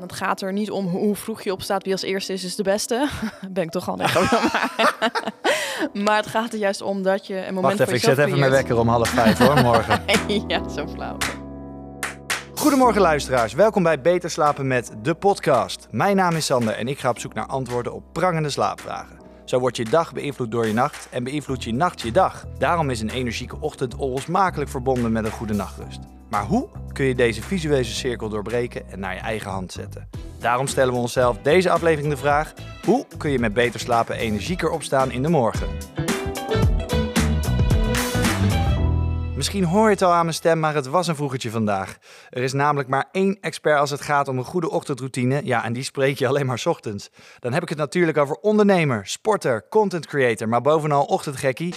Het gaat er niet om hoe vroeg je opstaat, wie als eerste is, is de beste. ben ik toch al net. maar, maar het gaat er juist om dat je een moment Wacht even, voor ik zet even mijn wekker om half vijf hoor, morgen. ja, zo flauw. Goedemorgen luisteraars, welkom bij Beter Slapen met de podcast. Mijn naam is Sander en ik ga op zoek naar antwoorden op prangende slaapvragen. Zo wordt je dag beïnvloed door je nacht en beïnvloedt je nacht je dag. Daarom is een energieke ochtend onlosmakelijk verbonden met een goede nachtrust. Maar hoe kun je deze visuele cirkel doorbreken en naar je eigen hand zetten? Daarom stellen we onszelf deze aflevering de vraag: hoe kun je met beter slapen energieker opstaan in de morgen? Misschien hoor je het al aan mijn stem, maar het was een vroegertje vandaag. Er is namelijk maar één expert als het gaat om een goede ochtendroutine. Ja, en die spreek je alleen maar ochtends. Dan heb ik het natuurlijk over ondernemer, sporter, content creator, maar bovenal ochtendgekkie.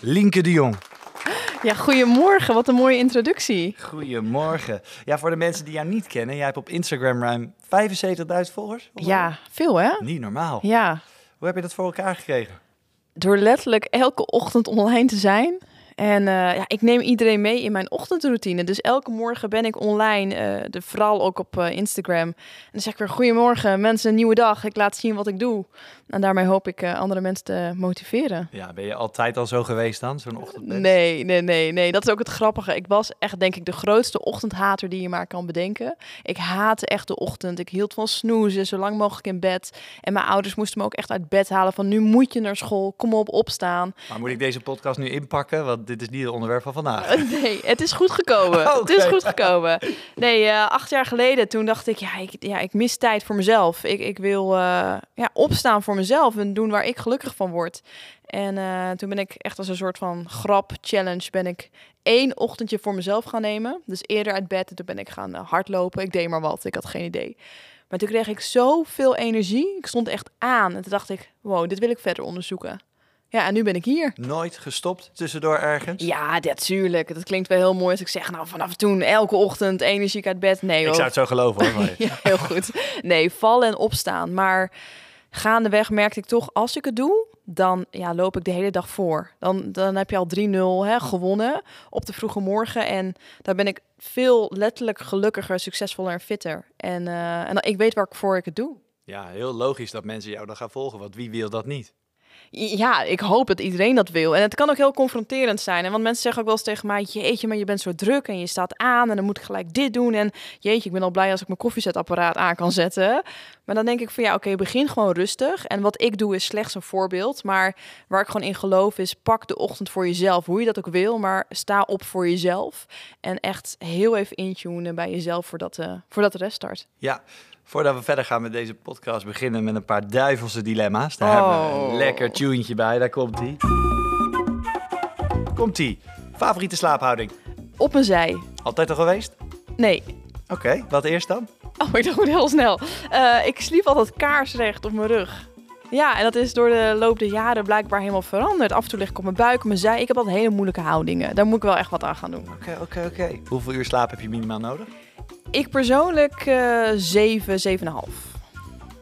Lienke de Jong. Ja, goedemorgen. Wat een mooie introductie. Goedemorgen. Ja, voor de mensen die jou niet kennen, jij hebt op Instagram ruim 75.000 volgers. Ja, veel hè? Niet normaal. Ja, Hoe heb je dat voor elkaar gekregen? door letterlijk elke ochtend online te zijn. En eh, ja, ik neem iedereen mee in mijn ochtendroutine. Dus elke morgen ben ik online, eh, de, vooral ook op eh, Instagram. En dan zeg ik weer, goedemorgen mensen, een nieuwe dag. Ik laat zien wat ik doe. En daarmee hoop ik andere mensen te motiveren. Ja, ben je altijd al zo geweest dan, zo'n ochtendmens? Nee, nee, nee, nee. Dat is ook het grappige. Ik was echt, denk ik, de grootste ochtendhater die je maar kan bedenken. Ik haatte echt de ochtend. Ik hield van snoezen, zo lang mogelijk in bed. En mijn ouders moesten me ook echt uit bed halen van nu moet je naar school, kom op, opstaan. Maar moet ik deze podcast nu inpakken? Want dit is niet het onderwerp van vandaag. Nee, het is goed gekomen. Het is goed gekomen. Nee, eh, acht jaar geleden toen dacht ik, ja, ik, ja, ik mis tijd voor mezelf. Ik, ik wil eh, ja, opstaan voor mezelf en doen waar ik gelukkig van word. En eh, toen ben ik echt als een soort van grap challenge ben ik één ochtendje voor mezelf gaan nemen. Dus eerder uit bed en toen ben ik gaan hardlopen. Ik deed maar wat, ik had geen idee. Maar toen kreeg ik zoveel energie. Ik stond echt aan en toen dacht ik, wow, dit wil ik verder onderzoeken. Ja, en nu ben ik hier. Nooit gestopt tussendoor ergens? Ja, natuurlijk. Dat klinkt wel heel mooi als ik zeg, nou vanaf toen elke ochtend energiek uit bed. Nee Ik hoor. zou het zo geloven hoor. Maar... Ja, heel goed. Nee, vallen en opstaan. Maar gaandeweg merkte ik toch, als ik het doe, dan ja, loop ik de hele dag voor. Dan, dan heb je al 3-0 hè, gewonnen op de vroege morgen. En daar ben ik veel letterlijk gelukkiger, succesvoller en fitter. En, eh, en ik weet waarvoor ik het doe. Ja, heel logisch dat mensen jou dan gaan volgen, want wie wil dat niet? Ja, ik hoop dat iedereen dat wil. En het kan ook heel confronterend zijn. En want mensen zeggen ook wel eens tegen mij: Jeetje, maar je bent zo druk en je staat aan en dan moet ik gelijk dit doen. En jeetje, ik ben al blij als ik mijn koffiezetapparaat aan kan zetten. Maar dan denk ik van ja, oké, begin gewoon rustig. En wat ik doe is slechts een voorbeeld. Maar waar ik gewoon in geloof is: pak de ochtend voor jezelf, hoe je dat ook wil. Maar sta op voor jezelf. En echt heel even intunen bij jezelf voordat, de voordat de rest start. Ja, voordat we verder gaan met deze podcast, beginnen met een paar duivelse dilemma's. Daar Oh. hebben we een lekker tunetje bij, daar komt ie. Komt ie. Favoriete slaaphouding? Op een zij. Altijd al geweest? Nee, Oké, wat eerst dan? Oh, ik dacht heel snel. Eh, ik sliep altijd kaarsrecht op mijn rug. Ja, en dat is door de loop der jaren blijkbaar helemaal veranderd. Af en toe lig ik op mijn buik, op mijn zij. Ik heb altijd hele moeilijke houdingen. Daar moet ik wel echt wat aan gaan doen. Oké, oké, oké. Hoeveel uur slaap heb je minimaal nodig? Ik persoonlijk eh 7, 7,5.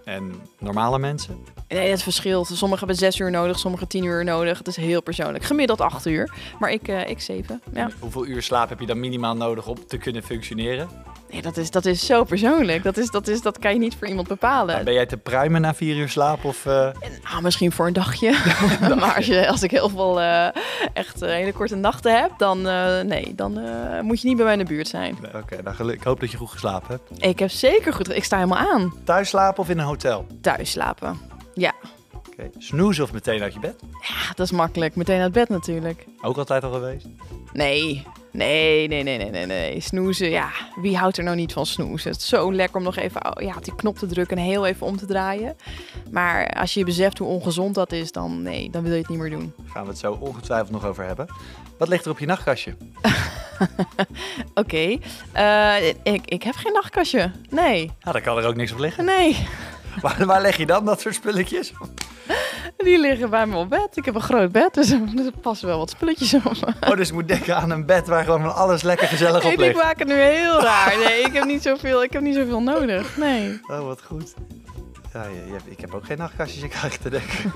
En normale mensen? Nee, het verschilt. Sommigen hebben 6 uur nodig, sommigen 10 uur nodig. Het is heel persoonlijk. Gemiddeld 8 uur. Maar ik, eh ik 7. Ja. Hoeveel uur slaap heb je dan minimaal nodig om te kunnen functioneren? Nee, dat is, dat is zo persoonlijk. Dat, is, dat, is, dat kan je niet voor iemand bepalen. Ben jij te pruimen na vier uur slaap? Of, eh, Nou, misschien voor een dagje. maar als, je, als ik heel veel eh, echt eh, hele korte nachten heb, dan, nee, dan moet je niet bij mij in de buurt zijn. nee, Oké, nou, geluk- ik hoop dat je goed geslapen hebt. Ik heb zeker goed. Ik sta helemaal aan. Thuis slapen of in een hotel? Thuis slapen. Ja, Oké. Snoezen of meteen uit je bed? ja, dat is makkelijk. Meteen uit bed natuurlijk. Ook altijd al geweest? Nee, nee, nee, nee, nee, nee, nee. Snoezen, ja. Wie houdt er nou niet van snoezen? Het is zo lekker om nog even ja, die knop te drukken en heel even om te draaien. Maar als je beseft hoe ongezond dat is, dan nee, dan wil je het niet meer doen. Gaan we het zo ongetwijfeld nog over hebben. Wat ligt er op je nachtkastje? Oké, eh, ik, ik heb geen nachtkastje. Nee, Nou, daar kan er ook niks op liggen. nee. Waar, waar leg je dan dat soort spulletjes? Die liggen bij me op bed. Ik heb een groot bed, dus er passen wel wat spulletjes op. Oh, dus ik moet denken aan een bed waar gewoon van alles lekker gezellig op Ik ligt. maak het nu heel raar. Nee, ik heb niet zoveel, ik heb niet zoveel nodig. Nee. Oh, wat goed. Ja, je, je ik heb ook geen nachtkastjes, ik krijg te denken.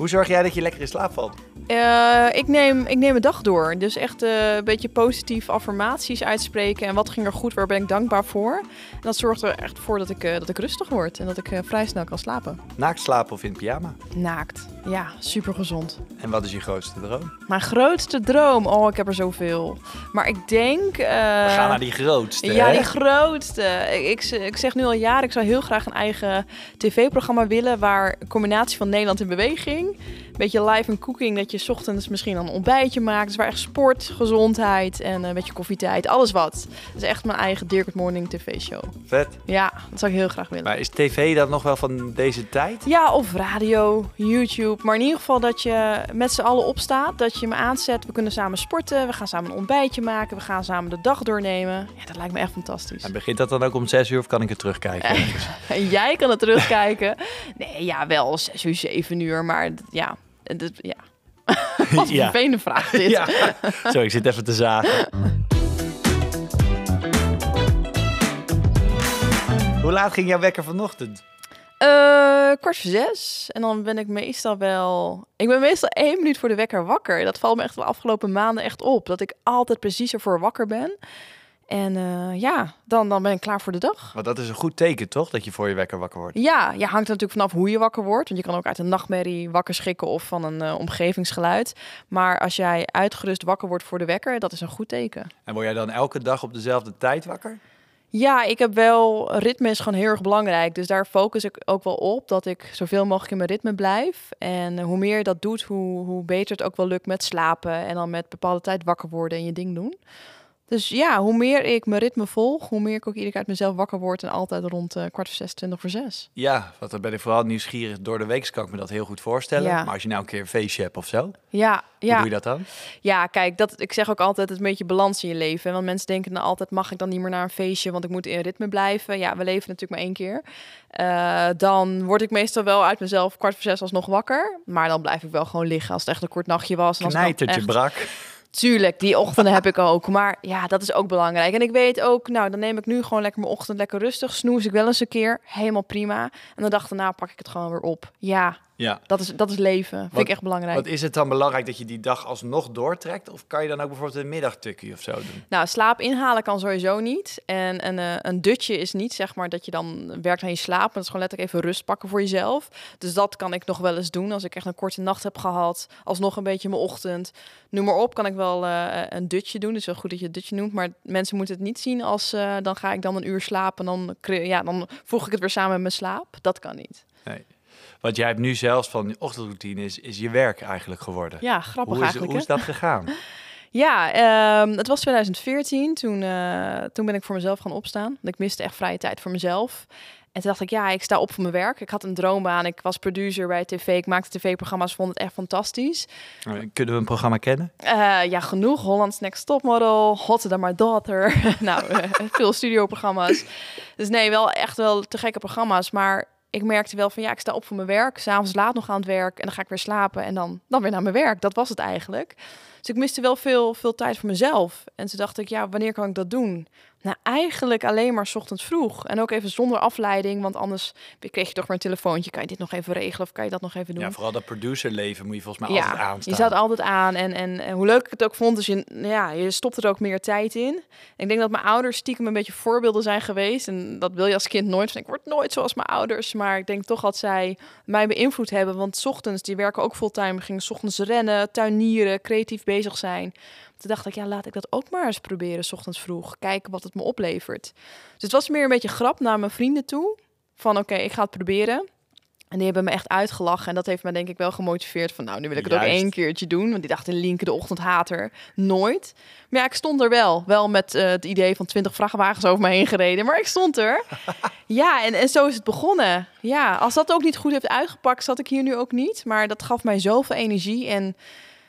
Hoe zorg jij dat je lekker in slaap valt? Uh, ik, neem, ik neem een dag door. Dus echt uh, een beetje positief affirmaties uitspreken. En wat ging er goed, waar ben ik dankbaar voor? En dat zorgt er echt voor dat ik, uh, dat ik rustig word en dat ik vrij snel kan slapen. Naakt slapen of in pyjama? Naakt, ja, super gezond. En wat is je grootste droom? Mijn grootste droom? Oh, ik heb er zoveel. Maar ik denk... We gaan naar die grootste, Ja, hè? die grootste. Ik, ik, ik zeg nu al jaren, ik zou heel graag een eigen tv-programma willen... waar een combinatie van Nederland in beweging... een beetje live en cooking, dat je 's ochtends misschien een ontbijtje maakt. Dus waar echt sport, gezondheid en een beetje koffietijd, alles wat. Dat is echt mijn eigen Dirk Good Morning tv-show. Vet. Ja, dat zou ik heel graag willen. Maar is tv dan nog wel van deze tijd? Ja, of radio, YouTube. Maar in ieder geval dat je met z'n allen opstaat, dat je me aanzet. We kunnen samen sporten, we gaan samen een ontbijtje maken, we gaan samen de dag doornemen. Ja, dat lijkt me echt fantastisch. En begint dat dan ook om zes uur of kan ik het terugkijken? en jij kan het terugkijken. Nee, ja, wel zes uur, zeven uur, maar ja... Dat, ja, wat een Ja. vervelende vraag dit. ja. Zo, ik zit even te zagen. Hoe laat ging jouw wekker vanochtend? Eh, kwart voor zes. En dan ben ik meestal wel... Ik ben meestal één minuut voor de wekker wakker. Dat valt me echt de afgelopen maanden echt op. Dat ik altijd precies ervoor wakker ben. En eh, ja, dan, dan ben ik klaar voor de dag. Want dat is een goed teken, toch? Dat je voor je wekker wakker wordt. Ja, je hangt er natuurlijk vanaf hoe je wakker wordt. Want je kan ook uit een nachtmerrie wakker schrikken of van een eh, omgevingsgeluid. Maar als jij uitgerust wakker wordt voor de wekker, dat is een goed teken. En word jij dan elke dag op dezelfde tijd wakker? Ja, ik heb wel... Ritme is gewoon heel erg belangrijk. Dus daar focus ik ook wel op. Dat ik zoveel mogelijk in mijn ritme blijf. En hoe meer je dat doet, hoe, hoe beter het ook wel lukt met slapen. En dan met bepaalde tijd wakker worden en je ding doen. Dus ja, hoe meer ik mijn ritme volg, hoe meer ik ook iedere keer uit mezelf wakker word. En altijd rond eh, kwart voor zes, twintig voor zes. Ja, want dan ben ik vooral nieuwsgierig. Door de week kan ik me dat heel goed voorstellen. Ja. Maar als je nou een keer een feestje hebt of zo, Ja, hoe ja. doe je dat dan? Ja, kijk, dat, ik zeg ook altijd het een beetje balans in je leven. Want mensen denken dan altijd, mag ik dan niet meer naar een feestje, want ik moet in ritme blijven. Ja, we leven natuurlijk maar één keer. Eh, dan word ik meestal wel uit mezelf kwart voor zes alsnog wakker. Maar dan blijf ik wel gewoon liggen als het echt een kort nachtje was. En als Knijtertje echt- brak. Tuurlijk, die ochtenden heb ik ook. Maar ja, dat is ook belangrijk. En ik weet ook, nou, dan neem ik nu gewoon lekker mijn ochtend lekker rustig. Snoes ik wel eens een keer. Helemaal prima. En de dag daarna pak ik het gewoon weer op. Ja, Ja. dat is, dat is leven. Vind ik echt belangrijk. Wat is het dan belangrijk dat je die dag alsnog doortrekt? Of kan je dan ook bijvoorbeeld een middagtukkie of zo doen? Nou, slaap inhalen kan sowieso niet. En een, eh, een dutje is niet, zeg maar, dat je dan werkt aan je slaap. Maar dat is gewoon letterlijk even rust pakken voor jezelf. Dus dat kan ik nog wel eens doen. Als ik echt een korte nacht heb gehad, alsnog een beetje mijn ochtend. Noem maar op, kan ik wel eh, een dutje doen. Dus wel goed dat je het dutje noemt. Maar mensen moeten het niet zien als, eh, dan ga ik dan een uur slapen. En dan, ja, dan voeg ik het weer samen met mijn slaap. Dat kan niet. Want jij hebt nu zelfs van die ochtendroutine is, is je werk eigenlijk geworden. Ja, grappig hoe, is, eigenlijk. hoe is dat gegaan? Ja, ehm, het was 2014. Toen, eh, toen ben ik voor mezelf gaan opstaan. Ik miste echt vrije tijd voor mezelf. En toen dacht ik, ja, ik sta op voor mijn werk. Ik had een droombaan. Ik was producer bij tv. Ik maakte tv-programma's. Vond het echt fantastisch. Eh, Kunnen we een programma kennen? Eh, ja, genoeg. Holland's Next Topmodel. Hotter Than My Daughter. nou, eh, veel studioprogramma's. Dus nee, wel echt wel te gekke programma's. Maar ik merkte wel van, ja, ik sta op voor mijn werk. S'avonds laat nog aan het werk. En dan ga ik weer slapen. En dan, dan weer naar mijn werk. Dat was het eigenlijk. Dus ik miste wel veel, veel tijd voor mezelf. En toen dacht ik, ja, wanneer kan ik dat doen? Nou, eigenlijk alleen maar 's ochtends vroeg. En ook even zonder afleiding, want anders kreeg je toch maar een telefoontje. Kan je dit nog even regelen of kan je dat nog even doen? Ja, vooral dat producerleven moet je volgens mij altijd aanstaan. je staat altijd aan. En, en, en hoe leuk ik het ook vond, dus je, ja, je stopt er ook meer tijd in. Ik denk dat mijn ouders stiekem een beetje voorbeelden zijn geweest. En dat wil je als kind nooit. Ik word nooit zoals mijn ouders. Maar ik denk toch dat zij mij beïnvloed hebben. Want 's ochtends, die werken ook fulltime, gingen 's ochtends rennen, tuinieren, creatief bezig zijn. Toen dacht ik, ja, laat ik dat ook maar eens proberen, 's ochtends vroeg. Kijken wat het me oplevert. Dus het was meer een beetje grap naar mijn vrienden toe. Van oké, ik ga het proberen. En die hebben me echt uitgelachen. En dat heeft me denk ik wel gemotiveerd van... nou, nu wil ik het ook één keertje doen. Want die dachten, Linke de ochtendhater. Nooit. Maar ja, ik stond er wel. Wel met eh, het idee van 20 vrachtwagens over me heen gereden. Maar ik stond er. ja, en, en zo is het begonnen. Ja, als dat ook niet goed heeft uitgepakt... zat ik hier nu ook niet. Maar dat gaf mij zoveel energie. En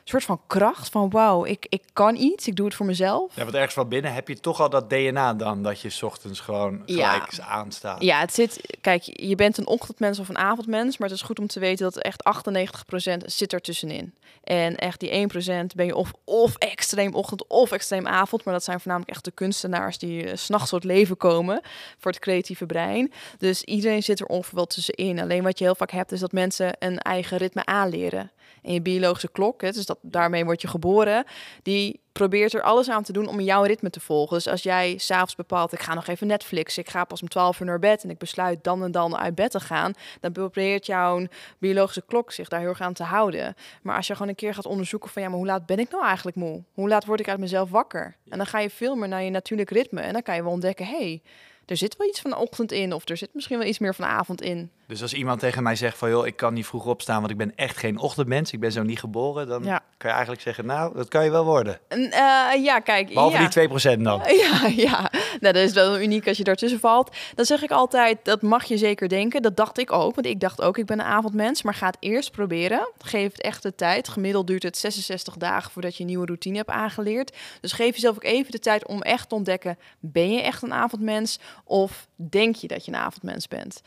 soort van kracht van wauw, ik, ik kan iets, ik doe het voor mezelf. Ja, want ergens van binnen heb je toch al dat DNA dan, dat je 's ochtends gewoon Ja. gelijk aanstaat. Ja, het zit. Kijk, je bent een ochtendmens of een avondmens, maar het is goed om te weten dat echt 98% zit er tussenin. En echt die 1% ben je of, of extreem ochtend of extreem avond, maar dat zijn voornamelijk echt de kunstenaars die eh, 's s'nachts tot leven komen voor het creatieve brein. Dus iedereen zit er ongeveer wel tussenin. Alleen wat je heel vaak hebt is dat mensen een eigen ritme aanleren. En je biologische klok, hè, dus dat, daarmee word je geboren, die probeert er alles aan te doen om jouw ritme te volgen. Dus als jij s'avonds bepaalt, ik ga nog even Netflix, ik ga pas om 12 uur naar bed en ik besluit dan en dan uit bed te gaan, dan probeert jouw biologische klok zich daar heel erg aan te houden. Maar als je gewoon een keer gaat onderzoeken van ja, maar hoe laat ben ik nou eigenlijk moe? Hoe laat word ik uit mezelf wakker? En dan ga je veel meer naar je natuurlijk ritme en dan kan je wel ontdekken, hé, hey, er zit wel iets van de ochtend in of er zit misschien wel iets meer van de avond in. Dus als iemand tegen mij zegt van, joh, ik kan niet vroeg opstaan, want ik ben echt geen ochtendmens, ik ben zo niet geboren, dan Ja. kan je eigenlijk zeggen, nou, dat kan je wel worden. En, eh, ja, kijk. Behalve ja. die 2% dan. Ja, ja. Nou, dat is wel uniek als je daartussen valt. Dan zeg ik altijd, dat mag je zeker denken. Dat dacht ik ook, want ik dacht ook, ik ben een avondmens. Maar ga het eerst proberen. Geef het echt de tijd. Gemiddeld duurt het 66 dagen voordat je een nieuwe routine hebt aangeleerd. Dus geef jezelf ook even de tijd om echt te ontdekken, ben je echt een avondmens? Of denk je dat je een avondmens bent?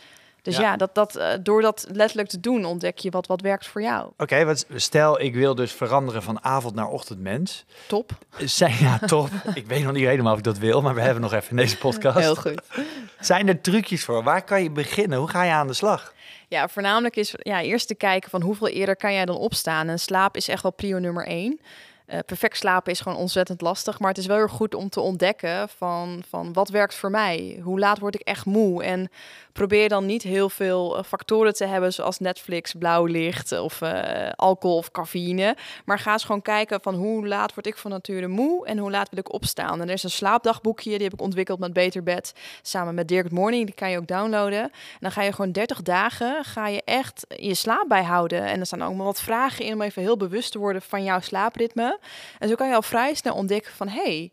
Dus Ja. ja, dat, dat, eh, door dat letterlijk te doen, ontdek je wat, wat werkt voor jou. Oké, wat stel ik wil dus veranderen van avond naar ochtendmens. Top. Zijn ja, top. ik weet nog niet helemaal of ik dat wil, maar we hebben nog even in deze podcast. Heel goed. Zijn er trucjes voor? Waar kan je beginnen? Hoe ga je aan de slag? Ja, voornamelijk is ja, eerst te kijken van hoeveel eerder kan jij dan opstaan. En slaap is echt wel prio nummer één. Eh, perfect slapen is gewoon ontzettend lastig. Maar het is wel heel goed om te ontdekken van, van wat werkt voor mij? Hoe laat word ik echt moe? En probeer dan niet heel veel eh, factoren te hebben zoals Netflix, blauw licht of eh, alcohol of cafeïne. Maar ga eens gewoon kijken van hoe laat word ik van nature moe en hoe laat wil ik opstaan. En er is een slaapdagboekje, die heb ik ontwikkeld met Beter Bed samen met Dirk Morning. Die kan je ook downloaden. En dan ga je gewoon 30 dagen ga je echt je slaap bijhouden. En er staan ook maar wat vragen in om even heel bewust te worden van jouw slaapritme. En zo kan je al vrij snel ontdekken van hé, hey,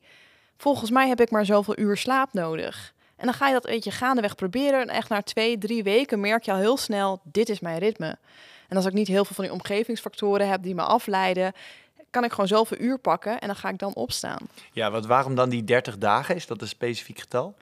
volgens mij heb ik maar zoveel uur slaap nodig. En dan ga je dat weet je gaandeweg proberen. En echt na twee, drie weken merk je al heel snel, dit is mijn ritme. En als ik niet heel veel van die omgevingsfactoren heb die me afleiden, kan ik gewoon zoveel uur pakken en dan ga ik dan opstaan. Ja, wat, waarom dan die 30 dagen? Is dat een specifiek getal?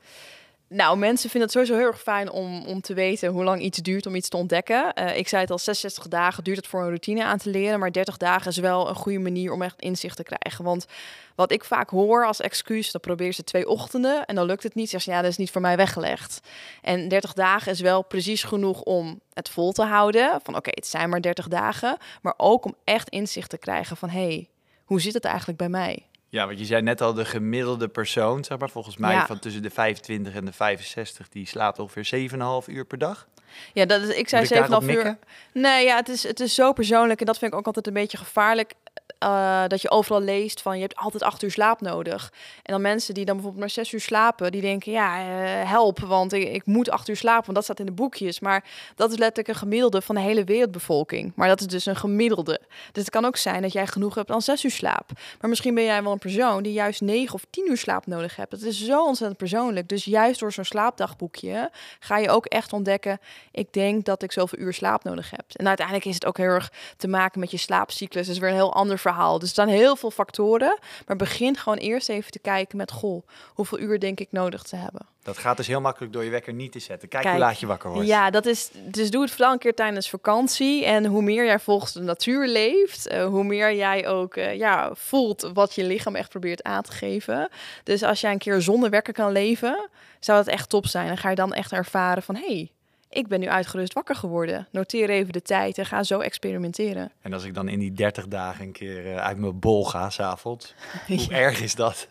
Nou, mensen vinden het sowieso heel erg fijn om, om te weten hoe lang iets duurt om iets te ontdekken. Eh, ik zei het al, 66 dagen duurt het voor een routine aan te leren. Maar 30 dagen is wel een goede manier om echt inzicht te krijgen. Want wat ik vaak hoor als excuus, dan probeer ze twee ochtenden en dan lukt het niet. Zeg je, ja, dat is niet voor mij weggelegd. En 30 dagen is wel precies genoeg om het vol te houden. Van oké, het zijn maar 30 dagen. Maar ook om echt inzicht te krijgen van, hé, hey, hoe zit het eigenlijk bij mij? Ja, want je zei net al de gemiddelde persoon, zeg maar, volgens mij Ja. van tussen de 25 en de 65, die slaapt ongeveer 7,5 uur per dag. Ja, dat is, ik zei Moet ik daarop 7,5 uur. Nee, ja, het is, het is zo persoonlijk en dat vind ik ook altijd een beetje gevaarlijk. Eh, dat je overal leest van je hebt altijd acht uur slaap nodig. En dan mensen die dan bijvoorbeeld maar zes uur slapen, die denken ja, eh, help, want ik, ik moet acht uur slapen, want dat staat in de boekjes. Maar dat is letterlijk een gemiddelde van de hele wereldbevolking. Maar dat is dus een gemiddelde. Dus het kan ook zijn dat jij genoeg hebt aan zes uur slaap. Maar misschien ben jij wel een persoon die juist negen of tien uur slaap nodig hebt. Het is zo ontzettend persoonlijk. Dus juist door zo'n slaapdagboekje ga je ook echt ontdekken, ik denk dat ik zoveel uur slaap nodig heb. En uiteindelijk is het ook heel erg te maken met je slaapcyclus. Dat is weer een heel ander verhaal. Dus er staan heel veel factoren. Maar begin gewoon eerst even te kijken met, goh, hoeveel uur denk ik nodig te hebben? Dat gaat dus heel makkelijk door je wekker niet te zetten. Kijk, Kijk, hoe laat je wakker wordt. Ja, dat is. Dus doe het vooral een keer tijdens vakantie. En hoe meer jij volgens de natuur leeft, eh, hoe meer jij ook eh, ja, voelt wat je lichaam echt probeert aan te geven. Dus als jij een keer zonder wekker kan leven, zou dat echt top zijn. En ga je dan echt ervaren van. Hey, ik ben nu uitgerust wakker geworden. Noteer even de tijd en ga zo experimenteren. En als ik dan in die 30 dagen een keer eh, uit mijn bol ga s'avonds, hoe erg is dat?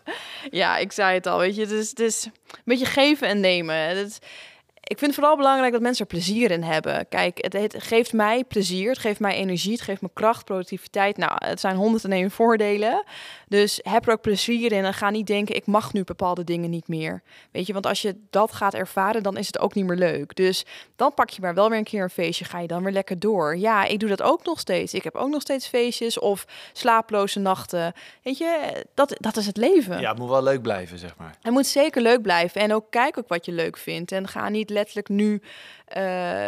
Ja, ik zei het al, weet je. Het is, het is een beetje geven en nemen. Het, ik vind het vooral belangrijk dat mensen er plezier in hebben. Kijk, het, het geeft mij plezier, het geeft mij energie, het geeft me kracht, productiviteit. Nou, het zijn 101 voordelen. Dus heb er ook plezier in en ga niet denken, ik mag nu bepaalde dingen niet meer. Weet je, want als je dat gaat ervaren, dan is het ook niet meer leuk. Dus dan pak je maar wel weer een keer een feestje, ga je dan weer lekker door. Ja, ik doe dat ook nog steeds. Ik heb ook nog steeds feestjes of slaaploze nachten. Weet je, dat, dat is het leven. Ja, het moet wel leuk blijven, zeg maar. Het moet zeker leuk blijven. En ook kijk ook wat je leuk vindt. En ga niet letterlijk nu eh,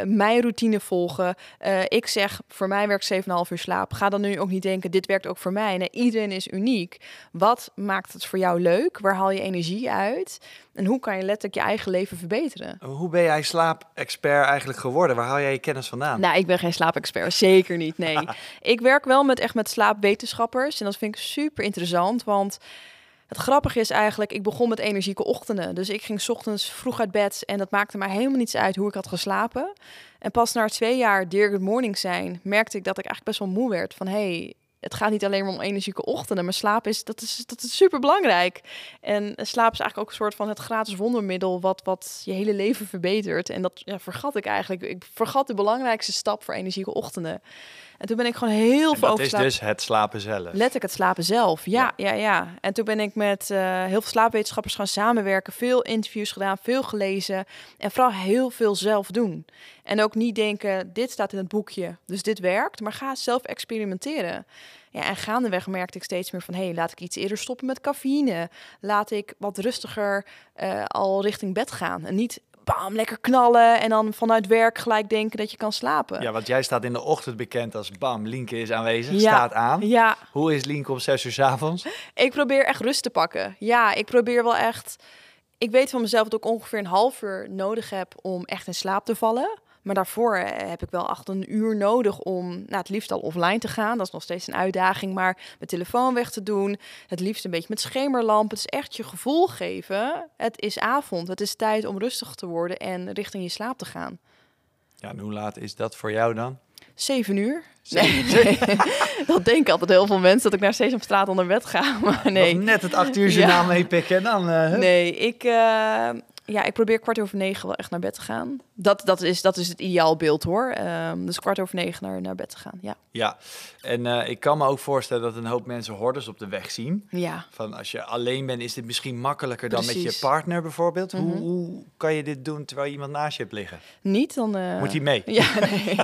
mijn routine volgen. Eh, ik zeg, voor mij werkt 7,5 uur slaap. Ga dan nu ook niet denken, dit werkt ook voor mij. Nee, iedereen is uniek. Wat maakt het voor jou leuk? Waar haal je energie uit? En hoe kan je letterlijk je eigen leven verbeteren? Hoe ben jij slaapexpert eigenlijk geworden? Waar haal jij je kennis vandaan? Nou, ik ben geen slaapexpert, zeker niet. Nee, ik werk wel met echt met slaapwetenschappers en dat vind ik super interessant, want het grappige is eigenlijk, ik begon met energieke ochtenden. Dus ik ging ochtends vroeg uit bed en dat maakte mij helemaal niets uit hoe ik had geslapen. En pas na twee jaar Dear Good Morning zijn, merkte ik dat ik eigenlijk best wel moe werd. Van hey, het gaat niet alleen maar om energieke ochtenden, maar slaap is, dat is, dat is super belangrijk. En slaap is eigenlijk ook een soort van het gratis wondermiddel wat, wat je hele leven verbetert. En dat ja, vergat ik eigenlijk. Ik vergat de belangrijkste stap voor energieke ochtenden. En toen ben ik gewoon heel En veel dat over is slaap- dus het slapen zelf. Letterlijk het slapen zelf. Ja, ja, ja. En toen ben ik met eh, heel veel slaapwetenschappers gaan samenwerken. Veel interviews gedaan, veel gelezen. En vooral heel veel zelf doen. En ook niet denken, dit staat in het boekje, dus dit werkt. Maar ga zelf experimenteren. Ja, en gaandeweg merkte ik steeds meer van... hé, hey, laat ik iets eerder stoppen met cafeïne. Laat ik wat rustiger eh, al richting bed gaan. En niet bam, lekker knallen... en dan vanuit werk gelijk denken dat je kan slapen. Ja, want jij staat in de ochtend bekend als bam, Lienke is aanwezig, Ja. staat aan. ja Hoe is Lienke om zes uur 's avonds? Ik probeer echt rust te pakken. Ja, ik probeer wel echt. Ik weet van mezelf dat ik ongeveer een half uur nodig heb om echt in slaap te vallen. Maar daarvoor eh, heb ik wel acht een uur nodig om nou, het liefst al offline te gaan. Dat is nog steeds een uitdaging. Maar mijn telefoon weg te doen. Het liefst een beetje met schemerlamp. Het is echt je gevoel geven. Het is avond. Het is tijd om rustig te worden en richting je slaap te gaan. Ja, en hoe laat is dat voor jou dan? Zeven uur? Nee, nee. dat denken altijd heel veel mensen dat ik naar Sesamstraat onder bed ga. Maar nee. Nog net het acht uur Ja. journaal meepikken en dan... eh. Nee, ik, eh, ja, ik probeer kwart over negen wel echt naar bed te gaan. Dat, dat, is, dat is het ideaalbeeld hoor. Ehm, dus kwart over negen naar, naar bed te gaan. Ja. Ja, en eh, ik kan me ook voorstellen dat een hoop mensen hordes op de weg zien. Ja. Van als je alleen bent, is dit misschien makkelijker dan met je partner bijvoorbeeld. hoe, Mhm. hoe kan je dit doen terwijl je iemand naast je hebt liggen? Niet dan. eh, Moet hij mee? Ja, nee.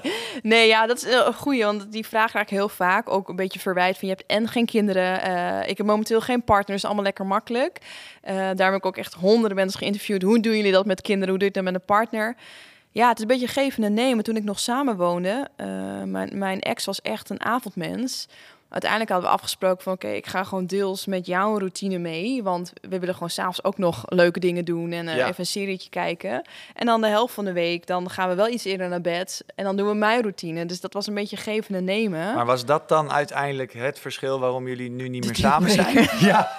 nee, ja, dat is een goeie, want die vraag raak ik heel vaak. Ook een beetje verwijt van je hebt en geen kinderen. eh, ik heb momenteel geen partner, dus allemaal lekker makkelijk. Eh, daar heb ik ook echt honderden mensen geïnterviewd. Hoe doen jullie dat met kinderen? Hoe doe je dat met een partner? Ja, het is een beetje geven en nemen. Toen ik nog samen woonde, eh, mijn, mijn ex was echt een avondmens. Uiteindelijk hadden we afgesproken van oké, ik ga gewoon deels met jouw routine mee. Want we willen gewoon s'avonds ook nog leuke dingen doen en eh, Ja. even een serietje kijken. En dan de helft van de week, dan gaan we wel iets eerder naar bed. En dan doen we mijn routine. Dus dat was een beetje geven en nemen. Maar was dat dan uiteindelijk het verschil waarom jullie nu niet meer samen zijn? Ja.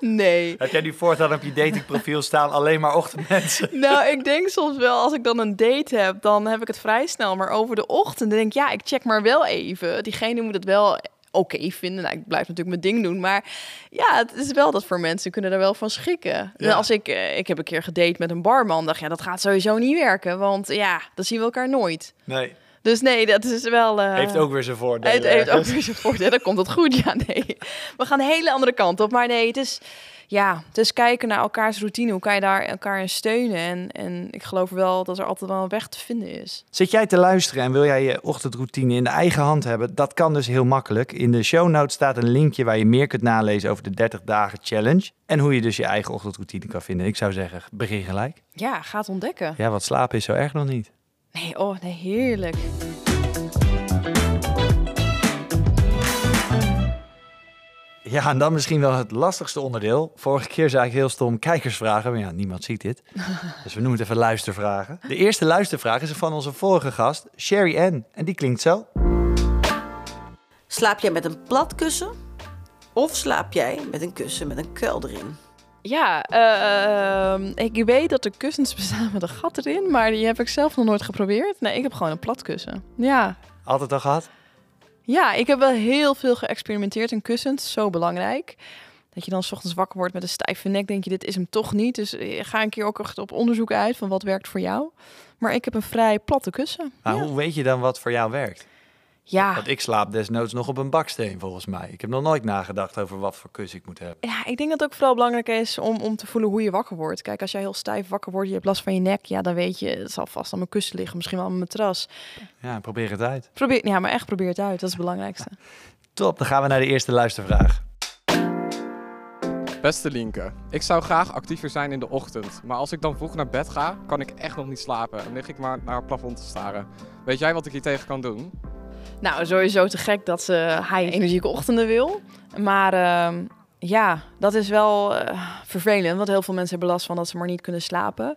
Nee. Heb jij nu voortaan op je datingprofiel staan alleen maar ochtendmensen? Nou, ik denk soms wel, als ik dan een date heb, dan heb ik het vrij snel. Maar over de ochtend denk ik, ja, ik check maar wel even. Diegene moet het wel oké vinden. Nou, ik blijf natuurlijk mijn ding doen. Maar ja, het is wel dat voor mensen kunnen er wel van schikken. Ja. Als ik, eh, ik heb een keer gedate met een barman, dacht ja, dat gaat sowieso niet werken. Want ja, dan zien we elkaar nooit. Nee, Dus nee, dat is wel... eh, heeft ook weer zijn voordelen. Het heeft ook weer zijn voordeel. Dan komt het goed. Ja, nee. We gaan een hele andere kant op. Maar nee, het is... Ja, het is kijken naar elkaars routine. Hoe kan je daar elkaar in steunen? En, en ik geloof wel dat er altijd wel een weg te vinden is. Zit jij te luisteren en wil jij je ochtendroutine in de eigen hand hebben? Dat kan dus heel makkelijk. In de show notes staat een linkje waar je meer kunt nalezen over de 30 dagen challenge. En hoe je dus je eigen ochtendroutine kan vinden. Ik zou zeggen, begin gelijk. Ja, ga het ontdekken. Ja, wat slapen is zo erg nog niet. Nee, oh, nee, heerlijk. Ja, en dan misschien wel het lastigste onderdeel. Vorige keer zei ik heel stom kijkersvragen, maar ja, niemand ziet dit. Dus we noemen het even luistervragen. De eerste luistervraag is van onze vorige gast, Sherry Ann. En die klinkt zo. Slaap jij met een plat kussen? Of slaap jij met een kussen met een kuil erin? Ja, eh, ehm, ik weet dat de kussens bestaan met een gat erin. Maar die heb ik zelf nog nooit geprobeerd. Nee, ik heb gewoon een plat kussen. Ja, Altijd al gehad? Ja, ik heb wel heel veel geëxperimenteerd in kussens. Zo belangrijk. Dat je dan 's ochtends wakker wordt met een stijve nek. Denk je, dit is hem toch niet. Dus eh, ga een keer ook echt op onderzoek uit van wat werkt voor jou. Maar ik heb een vrij platte kussen. Maar ja. hoe weet je dan wat voor jou werkt? Ja. Want ik slaap desnoods nog op een baksteen, volgens mij. Ik heb nog nooit nagedacht over wat voor kussen ik moet hebben. ja, ik denk dat het ook vooral belangrijk is om, om te voelen hoe je wakker wordt. Kijk, als jij heel stijf wakker wordt, je hebt last van je nek. Ja, dan weet je, het zal vast aan mijn kussen liggen. Misschien wel aan mijn matras. Ja, probeer het uit. Probeer, ja, maar echt probeer het uit. Dat is het belangrijkste. Top, dan gaan we naar de eerste luistervraag. Beste Lienke, ik zou graag actiever zijn in de ochtend. Maar als ik dan vroeg naar bed ga, kan ik echt nog niet slapen. En lig ik maar naar het plafond te staren. Weet jij wat ik hier tegen kan doen? Nou, sowieso te gek dat ze high energieke ochtenden wil. Maar ehm, ja, dat is wel eh, vervelend. Want heel veel mensen hebben last van dat ze maar niet kunnen slapen.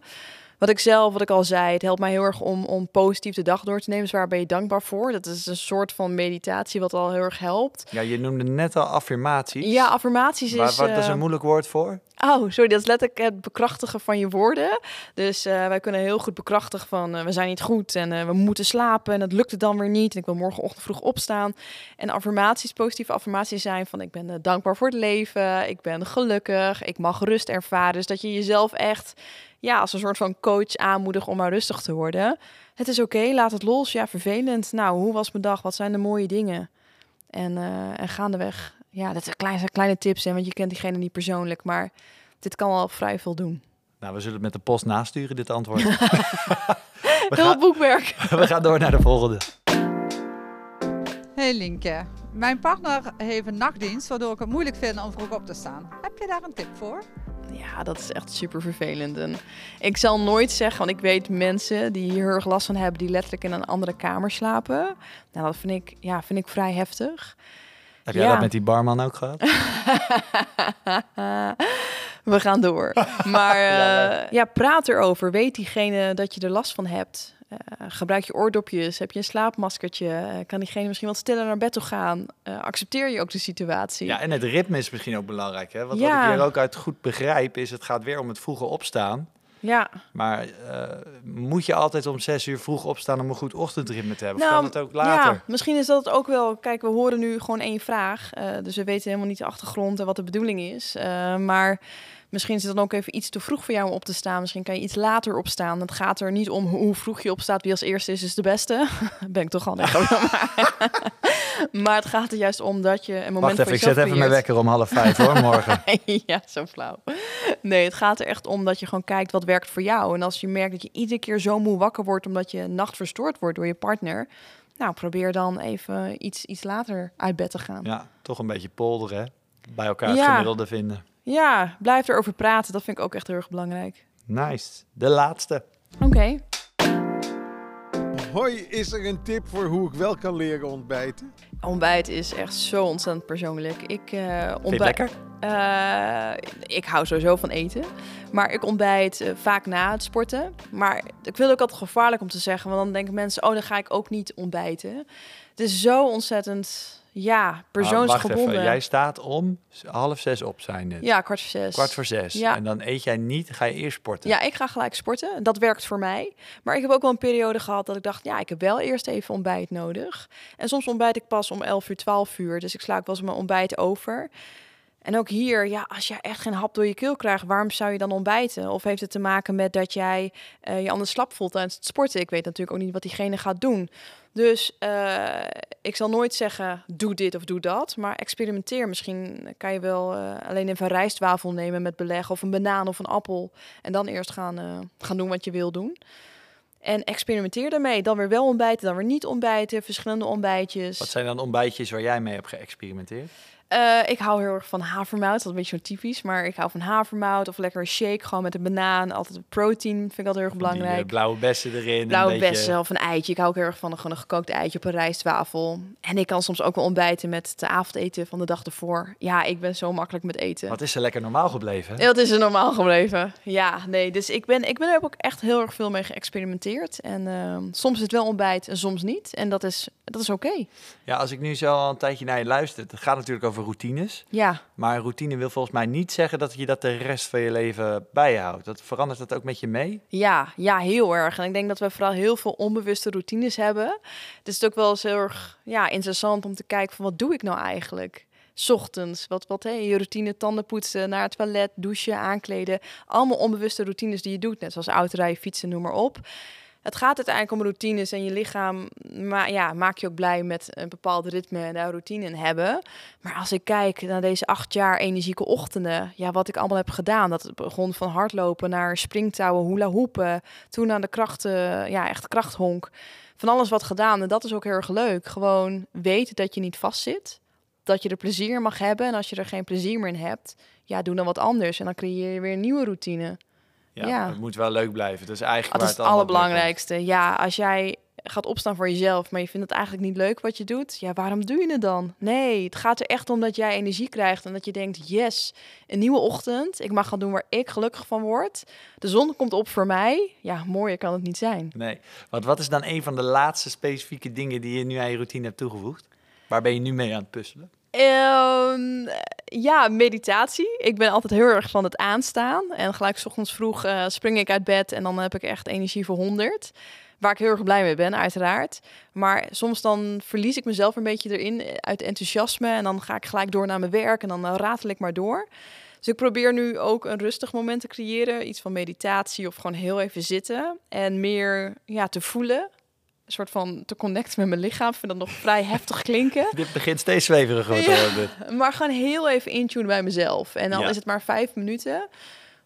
Wat ik zelf, wat ik al zei, het helpt mij heel erg om, om positief de dag door te nemen. Dus waar ben je dankbaar voor? Dat is een soort van meditatie wat al heel erg helpt. Ja, je noemde net al affirmaties. Ja, affirmaties is... Waar, wat is eh, een moeilijk woord voor? Oh, sorry, dat is letterlijk het bekrachtigen van je woorden. Dus eh, wij kunnen heel goed bekrachtigen van eh, we zijn niet goed en eh, we moeten slapen en het lukt het dan weer niet. En ik wil morgenochtend vroeg opstaan. En affirmaties, positieve affirmaties zijn van ik ben eh, dankbaar voor het leven, ik ben gelukkig, ik mag rust ervaren. Dus dat je jezelf echt ja, als een soort van coach aanmoedigt om maar rustig te worden. Het is oké, laat het los. Ja, vervelend. Nou, hoe was mijn dag? Wat zijn de mooie dingen? En, eh en gaandeweg, ja, dat zijn kleine, kleine tips, hè, want je kent diegene niet persoonlijk, maar dit kan al vrij veel doen. Nou, we zullen het met de post nasturen, dit antwoord. Heel gaan, boekwerk. we gaan door naar de volgende. Hey Linke, mijn partner heeft een nachtdienst waardoor ik het moeilijk vind om vroeg op te staan. Heb je daar een tip voor? Ja, dat is echt super vervelend. En ik zal nooit zeggen, want ik weet mensen die hier heel erg last van hebben, die letterlijk in een andere kamer slapen. Nou, dat vind ik, ja, vind ik vrij heftig. Heb jij Ja. dat met die barman ook gehad? We gaan door. Maar eh, ja, praat erover. Weet diegene dat je er last van hebt. Eh, gebruik je oordopjes. Heb je een slaapmaskertje? Eh, kan diegene misschien wat stiller naar bed toe gaan? Eh, accepteer je ook de situatie? Ja, en het ritme is misschien ook belangrijk. Hè? Want Ja. wat ik hier ook uit goed begrijp, is het gaat weer om het vroege opstaan. ja. Maar moet je altijd om zes uur vroeg opstaan om een goed ochtendritme te hebben? of Nou, kan het ook later? Ja, misschien is dat ook wel. Kijk, we horen nu gewoon één vraag. dus we weten helemaal niet de achtergrond en wat de bedoeling is. Maar misschien is het dan ook even iets te vroeg voor jou om op te staan. Misschien kan je iets later opstaan. Het gaat er niet om hoe vroeg je opstaat. Wie als eerste is, is de beste. ben ik toch al net maar, maar het gaat er juist om dat je een moment Wacht even, ik zet even mijn wekker om half vijf hoor, morgen. ja, zo flauw. Nee, het gaat er echt om dat je gewoon kijkt wat werkt voor jou. En als je merkt dat je iedere keer zo moe wakker wordt omdat je nacht verstoord wordt door je partner. Nou, probeer dan even iets, iets later uit bed te gaan. Ja, toch een beetje polderen? Bij elkaar het Ja. gemiddelde vinden. Blijf erover praten. Dat vind ik ook echt heel erg belangrijk. Nice. De laatste. Oké. Hoi, is er een tip voor hoe ik wel kan leren ontbijten? Ontbijt is echt zo ontzettend persoonlijk. Ik eh ontbijt. lekker? Eh, ik hou sowieso van eten. Maar ik ontbijt eh, vaak na het sporten. Maar ik wil ook altijd gevaarlijk om te zeggen. Want dan denken mensen, oh, dan ga ik ook niet ontbijten. Het is zo ontzettend, ja, Ah, wacht persoonsgebonden. even. Jij staat om half zes op zijn. Ja, kwart voor zes. Kwart voor zes. Ja. En dan eet jij niet, ga je eerst sporten. Ja, ik ga gelijk sporten. Dat werkt voor mij. Maar ik heb ook wel een periode gehad dat ik dacht, ja, ik heb wel eerst even ontbijt nodig. En soms ontbijt ik pas om 11 uur, 12 uur. Dus ik sla ook wel eens mijn ontbijt over. En ook hier, ja, als je echt geen hap door je keel krijgt, waarom zou je dan ontbijten? Of heeft het te maken met dat jij eh, je anders slap voelt tijdens het sporten? Ik weet natuurlijk ook niet wat diegene gaat doen. Dus eh, ik zal nooit zeggen, doe dit of doe dat. Maar experimenteer. Misschien kan je wel eh, alleen even een rijstwafel nemen met beleg... of een banaan of een appel. En dan eerst gaan, eh, gaan doen wat je wil doen. En experimenteer daarmee. Dan weer wel ontbijten, dan weer niet ontbijten. Verschillende ontbijtjes. Wat zijn dan ontbijtjes waar jij mee hebt geëxperimenteerd? Eh, ik hou heel erg van havermout. Dat is een beetje zo typisch. Maar ik hou van havermout of lekker een shake. Gewoon met een banaan. Altijd protein vind ik altijd heel erg Die, eh, belangrijk. blauwe bessen erin. Blauwe een beetje... bessen of een eitje. Ik hou ook heel erg van een, gewoon een gekookt eitje op een rijstwafel. En ik kan soms ook wel ontbijten met de avondeten van de dag ervoor. Ja, ik ben zo makkelijk met eten. Wat is er lekker normaal gebleven? Dat is er normaal gebleven. Ja, nee. Dus ik ben, ik ben er ook echt heel erg veel mee geëxperimenteerd. En ehm, soms is het wel ontbijt en soms niet. En dat is, dat is oké. Ja, als ik nu zo al een tijdje naar je luister, het gaat natuurlijk over routines. Ja, Maar routine wil volgens mij niet zeggen dat je dat de rest van je leven bijhoudt. Dat verandert dat ook met je mee? ja, ja, heel erg. En ik denk dat we vooral heel veel onbewuste routines hebben. Het is ook wel eens heel erg ja, interessant om te kijken van wat doe ik nou eigenlijk? 's ochtends, wat, wat hè, je routine, tanden poetsen, naar het toilet, douchen, aankleden. Allemaal onbewuste routines die je doet, net zoals autorijden, fietsen, noem maar op. Het gaat uiteindelijk om routines en je lichaam ma ja, maak je ook blij met een bepaald ritme en daar routine in hebben. Maar als ik kijk naar deze acht jaar energieke ochtenden, ja, wat ik allemaal heb gedaan. Dat het begon van hardlopen naar springtouwen, hula hoepen, toen naar de krachten, ja, echt krachthonk. Van alles wat gedaan en dat is ook heel erg leuk. Gewoon weten dat je niet vastzit, dat je er plezier mag hebben en als je er geen plezier meer in hebt, ja, doe dan wat anders. En dan creëer je weer een nieuwe routine. Ja, Ja. Het moet wel leuk blijven. Dat is eigenlijk Dat is het allerbelangrijkste. Ja, als jij gaat opstaan voor jezelf, maar je vindt het eigenlijk niet leuk wat je doet, ja, waarom doe je het dan? Nee, het gaat er echt om dat jij energie krijgt en dat je denkt, yes, een nieuwe ochtend. Ik mag gaan doen waar ik gelukkig van word. De zon komt op voor mij. Ja, mooier kan het niet zijn. Nee. Want wat is dan een van de laatste specifieke dingen die je nu aan je routine hebt toegevoegd? Waar ben je nu mee aan het puzzelen? Ehm, ja, meditatie. Ik ben altijd heel erg van het aanstaan. En gelijk 's ochtends vroeg eh, spring ik uit bed en dan heb ik echt energie voor 100. Waar ik heel erg blij mee ben, uiteraard. Maar soms dan verlies ik mezelf een beetje erin eh, uit enthousiasme. En dan ga ik gelijk door naar mijn werk en dan eh, ratel ik maar door. Dus ik probeer nu ook een rustig moment te creëren. Iets van meditatie of gewoon heel even zitten. En meer ja, te voelen. Soort van te connecten met mijn lichaam. Ik vind dat nog vrij heftig klinken. Dit begint steeds zweveriger te worden. Maar gewoon heel even intunen bij mezelf. En dan Ja. is het maar vijf minuten.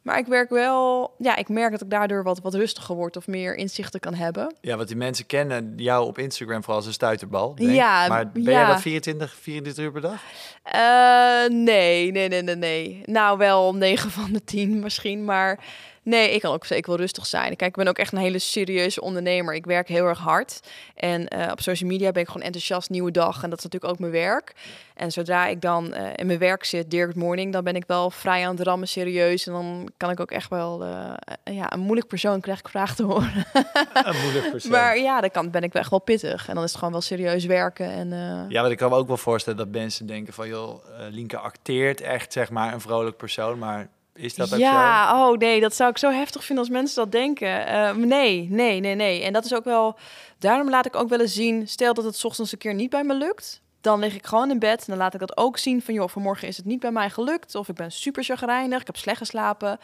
Maar ik werk wel... Ja, ik merk dat ik daardoor wat, wat rustiger word of meer inzichten kan hebben. Ja, want die mensen kennen jou op Instagram vooral als een stuiterbal. Ja, Maar ben ja. jij dat 24, 24 uur per dag? Eh, nee, nee, nee, nee, nee. Nou, wel 9 van de 10 misschien, maar... Nee, ik kan ook zeker wel rustig zijn. Kijk, ik ben ook echt een hele serieuze ondernemer. Ik werk heel erg hard. En eh, op social media ben ik gewoon enthousiast, nieuwe dag. En dat is natuurlijk ook mijn werk. En zodra ik dan eh, in mijn werk zit, Good Morning... dan ben ik wel vrij aan het rammen, serieus. En dan kan ik ook echt wel... eh, ja, een moeilijk persoon krijg ik vragen te horen. Een moeilijk persoon. Maar ja, dan kan, ben ik wel echt wel pittig. En dan is het gewoon wel serieus werken. En, Ja, want ik kan me ook wel voorstellen dat mensen denken van... joh, Lienke acteert echt zeg maar een vrolijk persoon, maar is dat ook zo? ja, oh nee, dat zou ik zo heftig vinden als mensen dat denken. Eh, nee, nee, nee, nee. En dat is ook wel. Daarom laat ik ook wel eens zien. Stel dat het ochtends een keer niet bij me lukt. Dan lig ik gewoon in bed en dan laat ik dat ook zien van... joh, vanmorgen is het niet bij mij gelukt. Of ik ben super chagrijnig, ik heb slecht geslapen.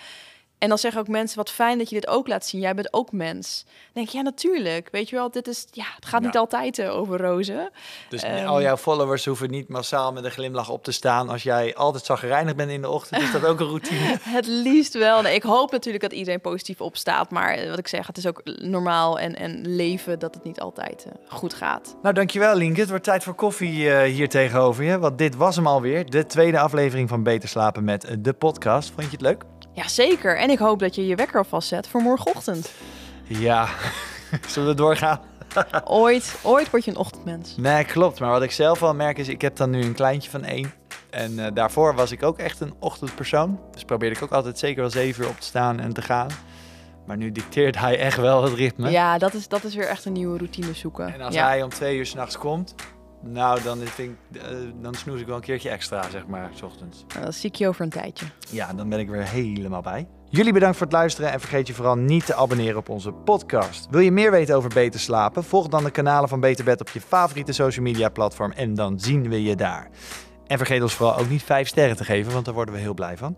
En dan zeggen ook mensen, wat fijn dat je dit ook laat zien. Jij bent ook mens. Dan denk ik, ja, natuurlijk. Weet je wel, dit is... Ja, het gaat niet altijd eh, over rozen. Dus Ehm. al jouw followers hoeven niet massaal met een glimlach op te staan. Als jij altijd zagrijnig bent in de ochtend, is dat ook een routine. Het liefst wel. Nee, ik hoop natuurlijk dat iedereen positief opstaat. Maar eh, wat ik zeg, het is ook normaal en, en leven dat het niet altijd eh, goed gaat. nou, dankjewel Lienke. Het wordt tijd voor koffie hier tegenover je. Want dit was hem alweer. De tweede aflevering van Beter Slapen met de podcast. Vond je het leuk? Ja, zeker. En ik hoop dat je je wekker alvast zet voor morgenochtend. Ja. Zullen we doorgaan? Ooit, ooit word je een ochtendmens. Nee, klopt. Maar wat ik zelf wel merk is, ik heb dan nu een kleintje van één. En eh, daarvoor was ik ook echt een ochtendpersoon. Dus probeerde ik ook altijd zeker wel zeven uur op te staan en te gaan. Maar nu dicteert hij echt wel het ritme. Ja, dat is, dat is weer echt een nieuwe routine zoeken. En als ja. hij om twee uur s'nachts komt, nou, dan, vind ik, eh, dan snoes ik wel een keertje extra, zeg maar, s ochtends. Nou, Dan zie ik je over een tijdje. Ja, dan ben ik weer helemaal bij. Jullie bedankt voor het luisteren en vergeet je vooral niet te abonneren op onze podcast. Wil je meer weten over beter slapen? Volg dan de kanalen van Beter Bed op je favoriete social media platform en dan zien we je daar. En vergeet ons vooral ook niet vijf sterren te geven, want daar worden we heel blij van.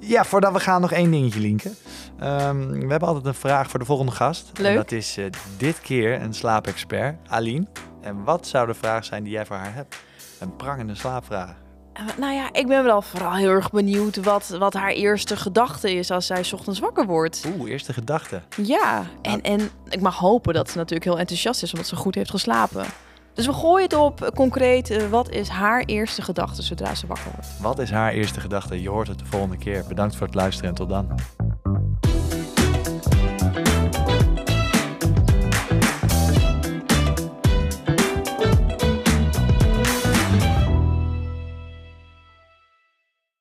Ja, voordat we gaan nog één dingetje, Lienke. Ehm, we hebben altijd een vraag voor de volgende gast. En Leuk. dat is eh, dit keer een slaapexpert, Aline. En wat zou de vraag zijn die jij voor haar hebt? Een prangende slaapvraag. Eh, Nou ja, ik ben wel vooral heel erg benieuwd wat, wat haar eerste gedachte is als zij 's ochtends wakker wordt. Oeh, eerste gedachte. Ja, en, en ik mag hopen dat ze natuurlijk heel enthousiast is omdat ze goed heeft geslapen. Dus we gooien het op eh, concreet. eh, wat is haar eerste gedachte zodra ze wakker wordt? Wat is haar eerste gedachte? Je hoort het de volgende keer. Bedankt voor het luisteren en tot dan.